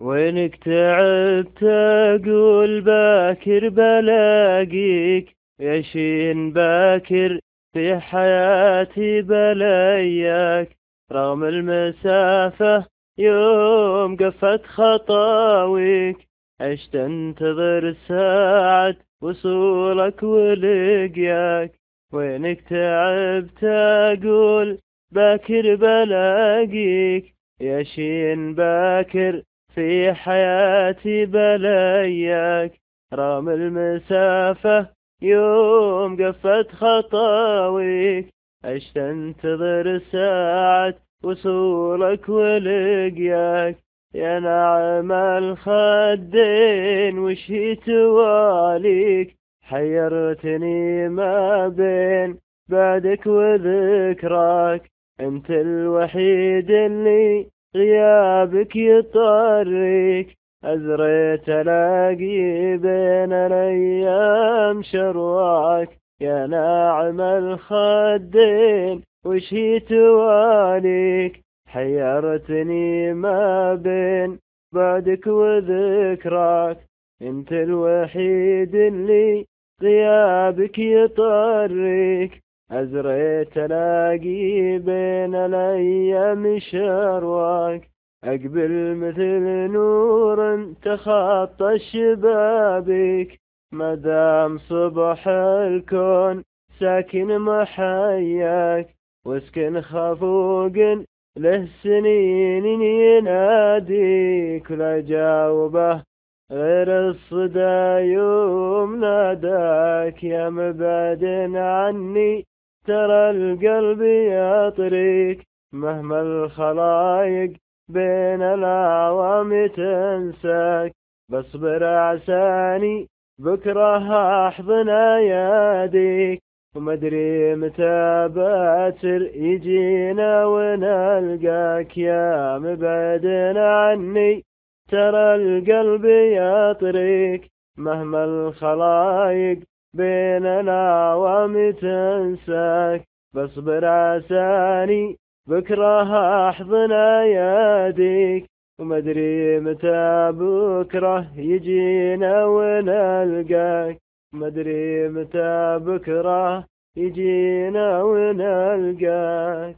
وينك تعبت أقول باكر بلاقيك يشين باكر في حياتي بلياك رغم المسافة يوم قفت خطاويك عشت انتظر ساعة وصولك ولقياك. وينك تعبت أقول باكر بلاقيك يشين باكر في حياتي بلياك رغم المسافة يوم قفت خطاويك. عشت انتظر ساعة وصولك ولقياك. يا نعم الخدين وش تواليك؟ حيرتني ما بين بعدك وذكراك. أنت الوحيد اللي غيابك يطريك أزريت ألاقي بين الأيام شرواك يا ناعم الخدين وش هي تواليك؟ حيرتني ما بين بعدك وذكراك. أنت الوحيد اللي غيابك يطريك. أزريت ألاقي بين الأيام شرواك أقبل مثل نور تخطى شبابك مدام صبح الكون ساكن محياك. واسكن خفوق له سنين يناديك. لا جاوبه غير الصدى يوم ناداك. يا مبعد عني ترى القلب يطريك مهما الخلايق بين العوام تنساك. بصبر عساني بكرة احضن اياديك ومدري متى باتر يجينا ونلقاك. يا مبعد عني ترى القلب يطريك مهما الخلايق بين العوام تنساك بصبر عساني بكره احضن اياديك ومدري متى بكرة يجينا ونلقاك. مدري متى بكرة يجينا ونلقاك.